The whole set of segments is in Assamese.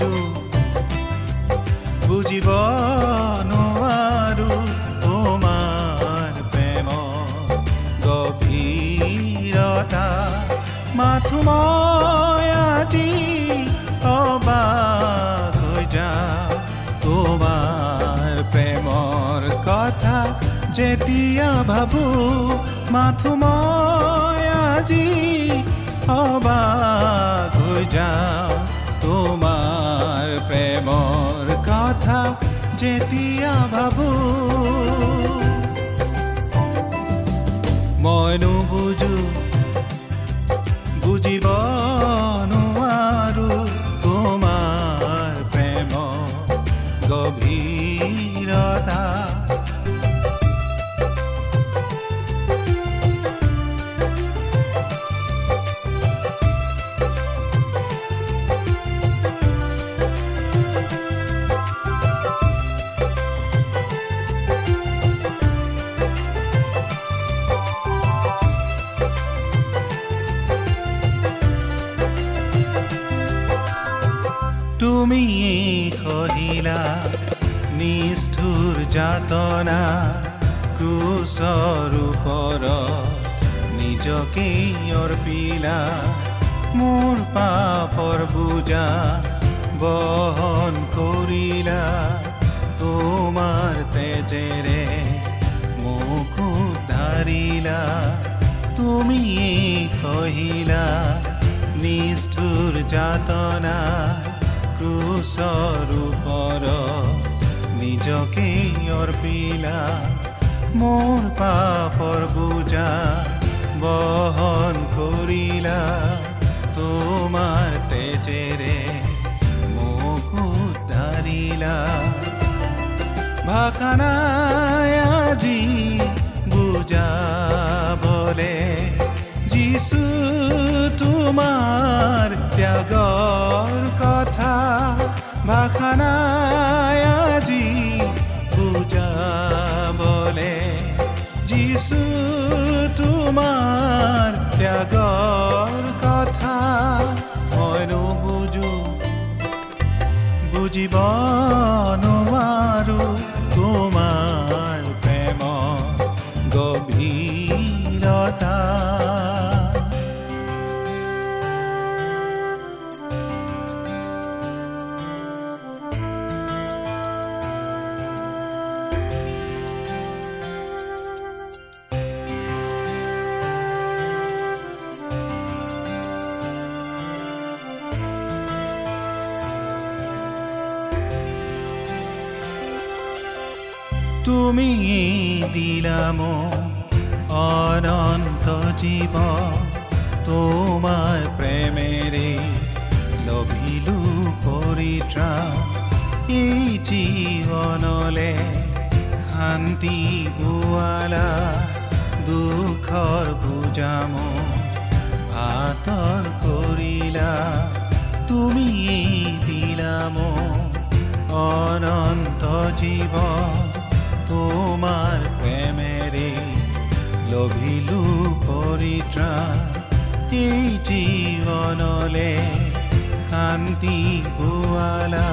নুবুজো বুজিব নোৱাৰো তোমাৰ প্ৰেম গভীৰতা মাথো মই আজি অবাক হৈ যাওঁ তোমাৰ প্ৰেমৰ কথা যেতিয়া ভাবো মাথো মই আজি অবাক হৈ যাওঁ মই নুবুজো যাতনা ক্ৰুচৰ ওপৰ নিজকে অৰ্পিলা মোৰ পাপৰ বুজা বহন কৰিলা তোমাৰ তেজেৰে মোক উদ্ধাৰিলা তুমি কহিলা নিষ্ঠুৰ যাতনা ক্ৰুচৰ নিজকে অৰ্পিলা মোৰ পাপৰ বুজা বহন কৰিলা। তোমাৰ তেজেৰে মোক উদ্ধাৰিলা। ভাষা নাই আজি বুজাবলে যিছু তোমাৰ ত্যাগৰ কথা। ভাষা তোমাৰ ত্যাগৰ কথা মই নুবুজো বুজিব তুমি দিলাম অনন্ত জীৱ তোমাৰ প্ৰেমেৰে লভিলো পৰিত্ৰা এই জীৱনলে শান্তি বোৱালা দুখৰ বুজাম আঁতৰ কৰিলা তুমি দিলাম অনন্ত জীৱ এই জীৱনলে শান্তি পোৱালা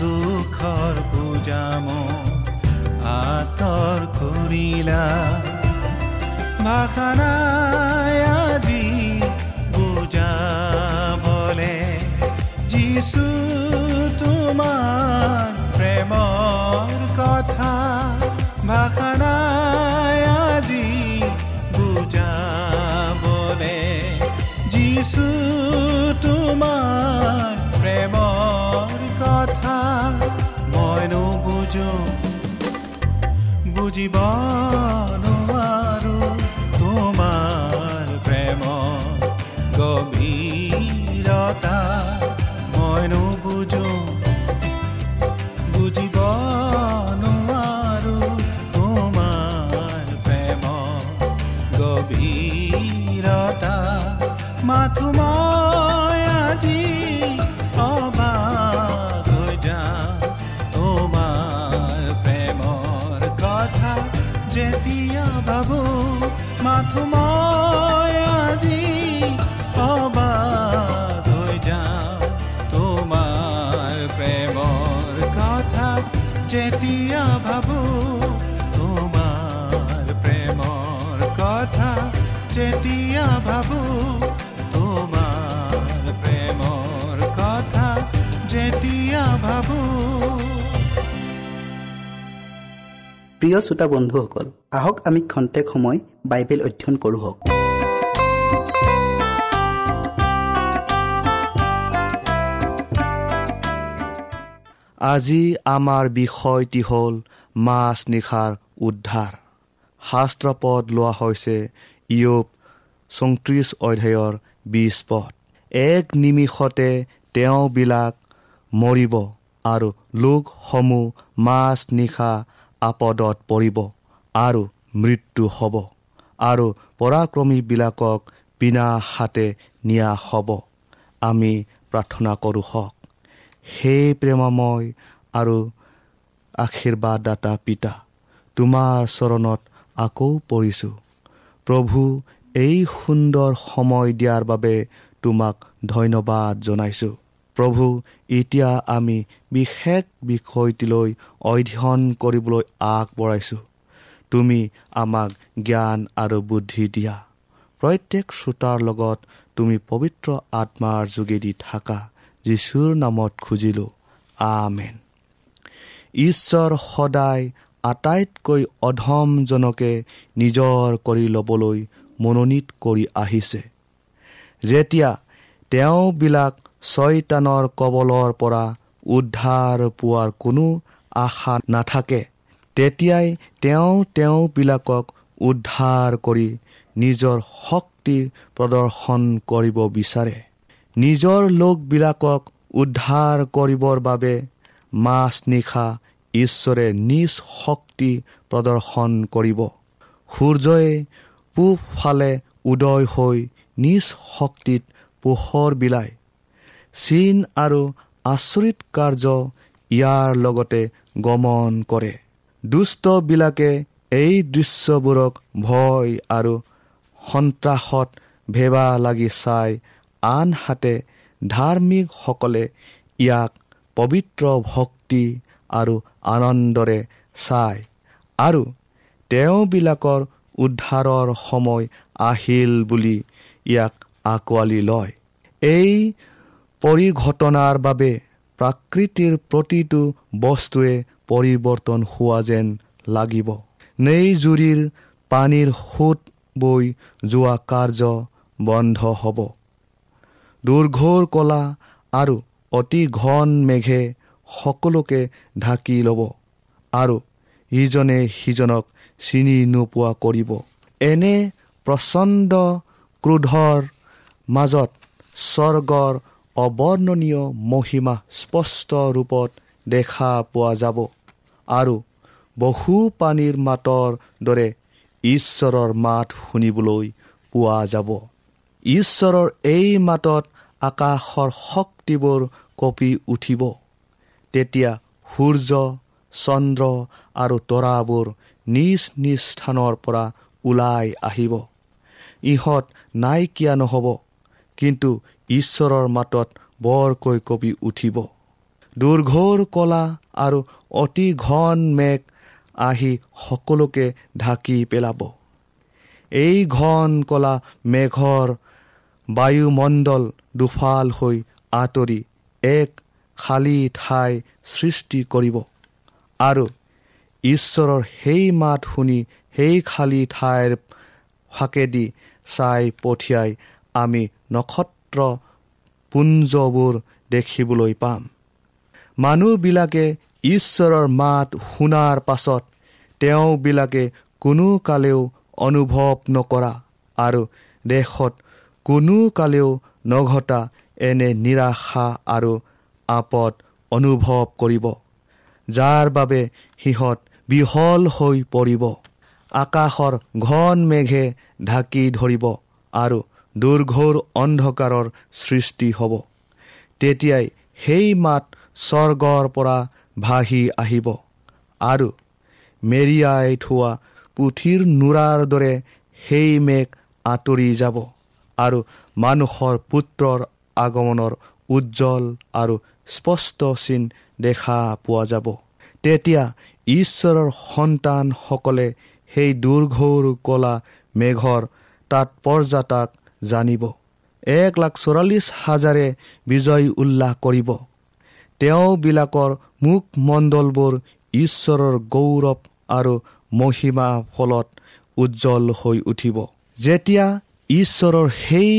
দুখৰ পূজাম আঁতৰ কৰিলা ভাষা নাই আজি বুজাবলে যিছু তোমাৰ প্ৰেমৰ কথা ভাষা যিছু তোমাৰ প্ৰেমৰ কথা মইনো বুজো বুজিব প্ৰিয় শ্ৰোতা বন্ধুসকল আহক আমি খন্তেক সময় বাইবেল অধ্যয়ন কৰোঁ হওক। আজি আমাৰ বিষয়টি হ'ল মাছ নিশাৰ উদ্ধাৰ। শাস্ত্ৰ পদ লোৱা হৈছে ইয়ব চৌত্ৰিছ অধ্যায়ৰ বিছ পদ। এক নিমিষতে তেওঁবিলাক মৰিব আৰু লোকসমূহ মাছ নিশা আপদত পৰিব আৰু মৃত্যু হ'ব আৰু পৰাক্ৰমীবিলাকক বিনা হাতে নিয়া হ'ব। আমি প্ৰাৰ্থনা কৰোঁ হওক। সেই প্ৰেমময় আৰু আশীৰ্বাদদাতা পিতা তোমাৰ চৰণত আকৌ পৰিছোঁ। প্ৰভু এই সুন্দৰ সময় দিয়াৰ বাবে তোমাক ধন্যবাদ জনাইছোঁ। প্ৰভু এতিয়া আমি বিশেষ বিষয়টিলৈ অধ্যয়ন কৰিবলৈ আগবঢ়াইছোঁ। তুমি আমাক জ্ঞান আৰু বুদ্ধি দিয়া। প্ৰত্যেক শ্ৰোতাৰ লগত তুমি পবিত্ৰ আত্মাৰ যোগেদি থাকা যীশুৰ নামত খুজিলোঁ। আমেন। ঈশ্বৰ সদায় আটাইতকৈ অধমজনকে নিজৰ কৰি ল'বলৈ মনোনীত কৰি আহিছে। যেতিয়া তেওঁবিলাক ছয়তানৰ কবলৰ পৰা উদ্ধাৰ পোৱাৰ কোনো আশা নাথাকে। তেতিয়াই তেওঁ তেওঁবিলাকক উদ্ধাৰ কৰি নিজৰ শক্তি প্ৰদৰ্শন কৰিব বিচাৰে। নিজৰ লোকবিলাকক উদ্ধাৰ কৰিবৰ বাবে মাছ নিশা ঈশ্বৰে নিজ শক্তি প্ৰদৰ্শন কৰিব। সূৰ্যই পূব ফালে উদয় হৈ নিজ শক্তিত পোহৰ বিলায়। চীন আৰু আচৰিত কাৰ্য ইয়াৰ লগতে গমন কৰে। দুষ্টবিলাকে এই দৃশ্যবোৰক ভয় আৰু সন্ত্ৰাসত ভেবা লাগি চাই আনহাতে ধাৰ্মিকসকলে ইয়াক পবিত্ৰ ভক্তি আৰু আনন্দৰে চায় আৰু তেওঁবিলাকৰ উদ্ধাৰৰ সময় আহিল বুলি ইয়াক আঁকোৱালি লয়। এই পৰিঘটনাৰ বাবে প্ৰাকৃতিৰ প্ৰতিটো বস্তুৱে পৰিৱৰ্তন হোৱা যেন লাগিব। নেইজুৰিৰ পানীৰ সোঁত বৈ যোৱা কাৰ্য বন্ধ হ'ব। দুৰ্ঘৰ কলা আৰু অতি ঘন মেঘে সকলোকে ঢাকি ল'ব আৰু ইজনে সিজনক চিনি নোপোৱা কৰিব। এনে প্ৰচণ্ড ক্ৰোধৰ মাজত স্বৰ্গৰ অবৰ্ণনীয় মহিমা স্পষ্ট ৰূপত দেখা পোৱা যাব। আৰু বহু পানীৰ মাতৰ দৰে ঈশ্বৰৰ মাত শুনিবলৈ পোৱা যাব। ঈশ্বৰৰ এই মাতত আকাশৰ শক্তিবোৰ কঁপি উঠিব। তেতিয়া সূৰ্য চন্দ্ৰ আৰু তৰাবোৰ নিজ নিজ স্থানৰ পৰা ওলাই আহিব। ইহঁত নাইকিয়া নহ'ব। কিন্তু ঈশ্বৰৰ মাতত বৰকৈ কঁপি উঠিব। দুৰ্ঘৰ কলা আৰু অতি ঘন মেঘ আহি সকলোকে ঢাকি পেলাব। এই ঘন কলা মেঘৰ বায়ুমণ্ডল দুফাল হৈ আঁতৰি এক খালী ঠাই সৃষ্টি কৰিব আৰু ঈশ্বৰৰ সেই মাত শুনি সেই খালী ঠাইৰ ফাকেদি চাই পঠিয়াই আমি নক্ষত্ৰ পুঞ্জবোৰ দেখিবলৈ পাম। মানুহবিলাকে ঈশ্বৰৰ মাত শুনাৰ পাছত তেওঁবিলাকে কোনো কালেও অনুভৱ নকৰা আৰু দেশত কোনো কালেও নঘটা এনে নিৰাশা আৰু আপদ অনুভৱ কৰিব যাৰ বাবে সিহঁত বিহল হৈ পৰিব। আকাশৰ ঘন মেঘে ঢাকি ধৰিব আৰু দুৰ্ঘৰ অন্ধকাৰৰ সৃষ্টি হ'ব। তেতিয়াই সেই মাত স্বৰ্গৰ পৰা ভাহি আহিব। আৰু মেৰিয়াই থোৱা পুথিৰ নোৰাৰ দৰে সেই মেঘ আঁতৰি যাব আৰু মানুহৰ পুত্ৰৰ আগমনৰ উজ্জ্বল আৰু স্পষ্ট চিন দেখা পোৱা যাব। তেতিয়া ঈশ্বৰৰ সন্তানসকলে সেই দুৰ্ঘৰ কলা মেঘৰ তাৎপৰ্যাতাক জানিব। এক লাখ চৌৰাল্লিছ হাজাৰে বিজয় উল্লাস কৰিব। তেওঁবিলাকৰ মুখমণ্ডলবোৰ ঈশ্বৰৰ গৌৰৱ আৰু মহিমা ফলত উজ্জ্বল হৈ উঠিব। যেতিয়া ঈশ্বৰৰ সেই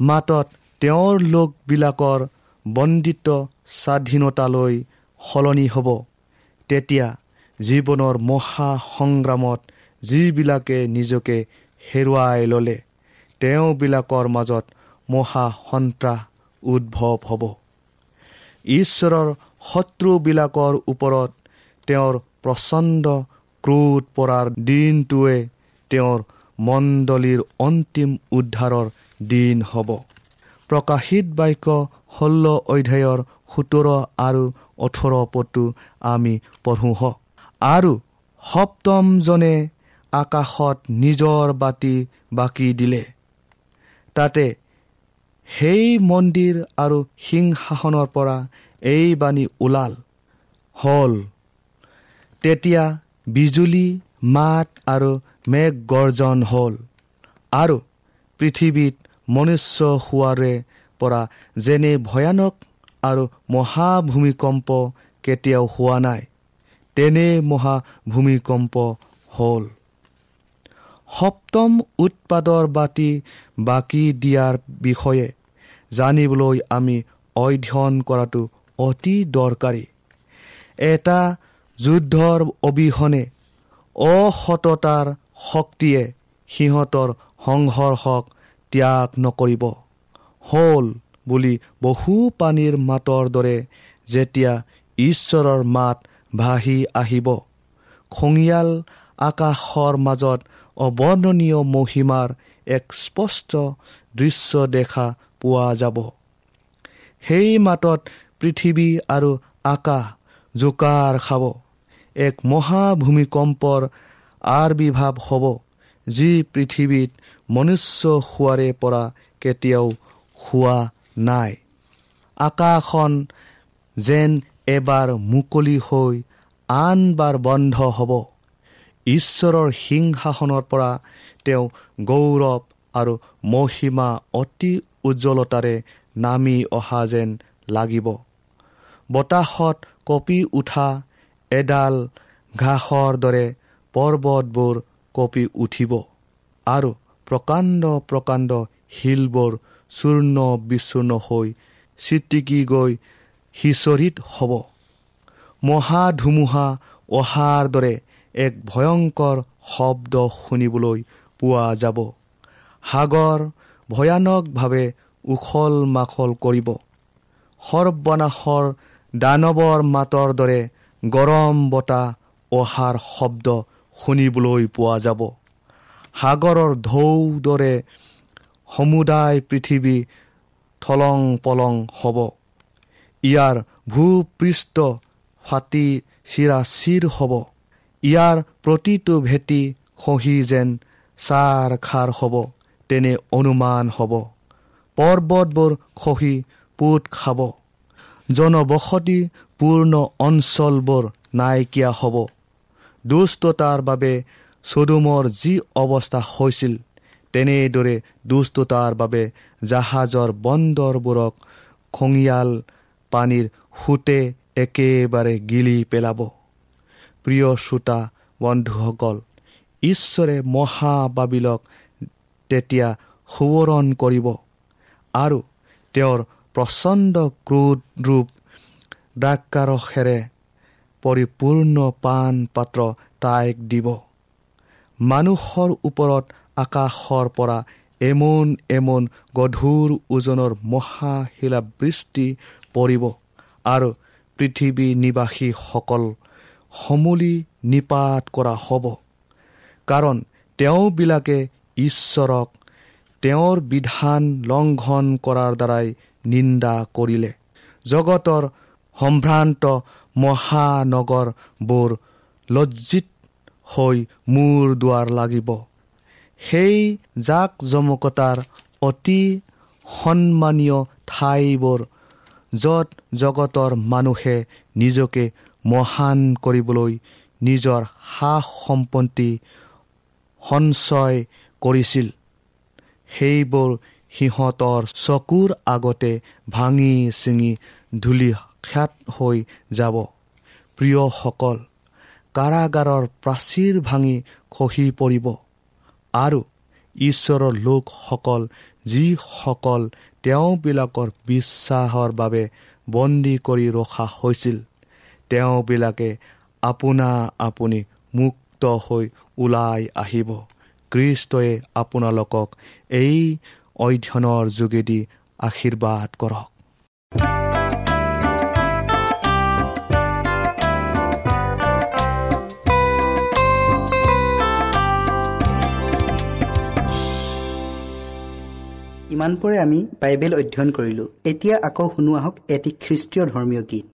মাতত তেওঁৰ লোকবিলাকৰ বন্দিত স্বাধীনতালৈ সলনি হ'ব তেতিয়া জীৱনৰ মহা সংগ্ৰামত যিবিলাকে নিজকে হেৰুৱাই ল'লে তেওঁবিলাকৰ মাজত মহা সন্ত্ৰাস উদ্ভৱ হ'ব। ঈশ্বৰৰ শত্ৰুবিলাকৰ ওপৰত তেওঁৰ প্ৰচণ্ড ক্ৰোধ পৰাৰ দিনটোৱে তেওঁৰ মণ্ডলীৰ অন্তিম উদ্ধাৰৰ দিন হ'ব। প্ৰকাশিত বাক্য ষোল্ল অধ্যায়ৰ সোতৰ আৰু ওঠৰ পদটো আমি পঢ়োঁ হওক আৰু সপ্তমজনে আকাশত নিজৰ বাতি বাকি দিলে। তাতে সেই মন্দিৰ আৰু সিংহাসনৰ পৰা এই বাণী ওলাল। হ'ল। তেতিয়া বিজুলী মাত আৰু মেঘ গৰ্জন হ'ল আৰু পৃথিৱীত মনুষ্য হোৱাৰে পৰা যেনে ভয়ানক আৰু মহাভূমিকম্প কেতিয়াও হোৱা নাই তেনে মহাভূমিকম্প হ'ল। সপ্তম উৎপাদৰ বাতি বাকী দিয়াৰ বিষয়ে জানিবলৈ আমি অধ্যয়ন কৰাটো অতি দৰকাৰী। এটা যুদ্ধৰ অবিহনে অসততাৰ শক্তিয়ে সিহঁতৰ সংঘৰ্ষক ত্যাগ নকৰিব। হ'ল বুলি বহু পানীৰ মাতৰ দৰে যেতিয়া ঈশ্বৰৰ মাত ভাহি আহিব খঙিয়াল আকাশৰ মাজত অৱৰ্ণনীয় মহিমাৰ এক স্পষ্ট দৃশ্য দেখা পোৱা যাব। সেই মাতত পৃথিৱী আৰু আকাশ জোকাৰ খাব। এক মহাভূমিকম্পৰ আৰ্বিৰ্ভাৱ হ'ব যি পৃথিৱীত মনুষ্য হোৱাৰে পৰা কেতিয়াও হোৱা নাই। আকাশখন যেন এবাৰ মুকলি হৈ আনবাৰ বন্ধ হ'ব। ঈশ্বৰৰ সিংহাসনৰ পৰা তেওঁ গৌৰৱ আৰু মহিমা অতি উজ্জ্বলতাৰে নামি অহা যেন লাগিব। বতাহত কঁপি উঠা এডাল ঘাঁহৰ দৰে পৰ্বতবোৰ কঁপি উঠিব আৰু প্ৰকাণ্ড প্ৰকাণ্ড শিলবোৰ চূৰ্ণ বিচূৰ্ণ হৈ চিটিকি গৈ সিঁচৰিত হ'ব। মহা ধুমুহা অহাৰ দৰে এক ভয়ংকৰ শব্দ শুনিবলৈ পোৱা যাব। সাগৰ ভয়ানকভাৱে উখল মাখল কৰিব। সৰ্বনাশৰ দানৱৰ মাতৰ দৰে গৰম বতাহ অহাৰ শব্দ শুনিবলৈ পোৱা যাব। সাগৰৰ ঢৌ দৰে সমুদায় পৃথিৱী থলং পলং হ'ব। ইয়াৰ ভূপৃষ্ঠ ফাটি চিৰা চিৰ হ'ব। ইয়াৰ প্ৰতিটো ভেটি খহি যেন চাৰ খাৰ হ'ব তেনে অনুমান হ'ব। পৰ্বতবোৰ খহি পোত খাব। জনবসতিপূৰ্ণ অঞ্চলবোৰ নাইকিয়া হ'ব। দুষ্টতাৰ বাবে চদুমৰ যি অৱস্থা হৈছিল তেনেদৰে দুষ্টতাৰ বাবে জাহাজৰ বন্দৰবোৰক খঙিয়াল পানীৰ সোঁতে একেবাৰে গিলি পেলাব। প্ৰিয় শ্ৰোতা বন্ধুসকল ঈশ্বৰে মহাবাবিলক তেতিয়া সোঁৱৰণ কৰিব আৰু তেওঁৰ প্ৰচণ্ড ক্ৰোধ ৰূপ দ্ৰাকাৰসেৰে পৰিপূৰ্ণ পাণ পাত্ৰ তাইক দিব। মানুহৰ ওপৰত আকাশৰ পৰা এমোন এমোন গধুৰ ওজনৰ মহাশিলাবৃষ্টি পৰিব আৰু পৃথিৱী নিবাসীসকল সমূলি নিপাত কৰা হ'ব। কাৰণ তেওঁবিলাকে ঈশ্বৰক তেওঁৰ বিধান লংঘন কৰাৰ দ্বাৰাই নিন্দা কৰিলে। জগতৰ সম্ভ্ৰান্ত মহানগৰবোৰ লজ্জিত হৈ মূৰ দুৱাৰ লাগিব। সেই জাক জমকতাৰ অতি সন্মানীয় ঠাইবোৰ য'ত জগতৰ মানুহে নিজকে মহান কৰিবলৈ নিজৰ সা সম্পত্তি সঞ্চয় কৰিছিল। সেইবোৰ সিহঁতৰ চকুৰ আগতে ভাঙি ছিঙি ধূলিখ্যাত হৈ যাব। প্ৰিয়সকল কাৰাগাৰৰ প্ৰাচীৰ ভাঙি খহি পৰিব আৰু ঈশ্বৰৰ লোকসকল যিসকল তেওঁবিলাকৰ বিশ্বাসৰ বাবে বন্দী কৰি ৰখা হৈছিল। তেওঁবিলাকে আপোনা আপুনি মুক্ত হৈ ওলাই আহিব। কৃষ্টই আপোনালোকক এই অধ্যয়নৰ যোগেদি আশীৰ্বাদ কৰক। ইমানপৰে আমি বাইবেল অধ্যয়ন কৰিলোঁ। এতিয়া আকৌ শুনো আহক এটি খ্ৰীষ্টীয় ধৰ্মীয় গীত।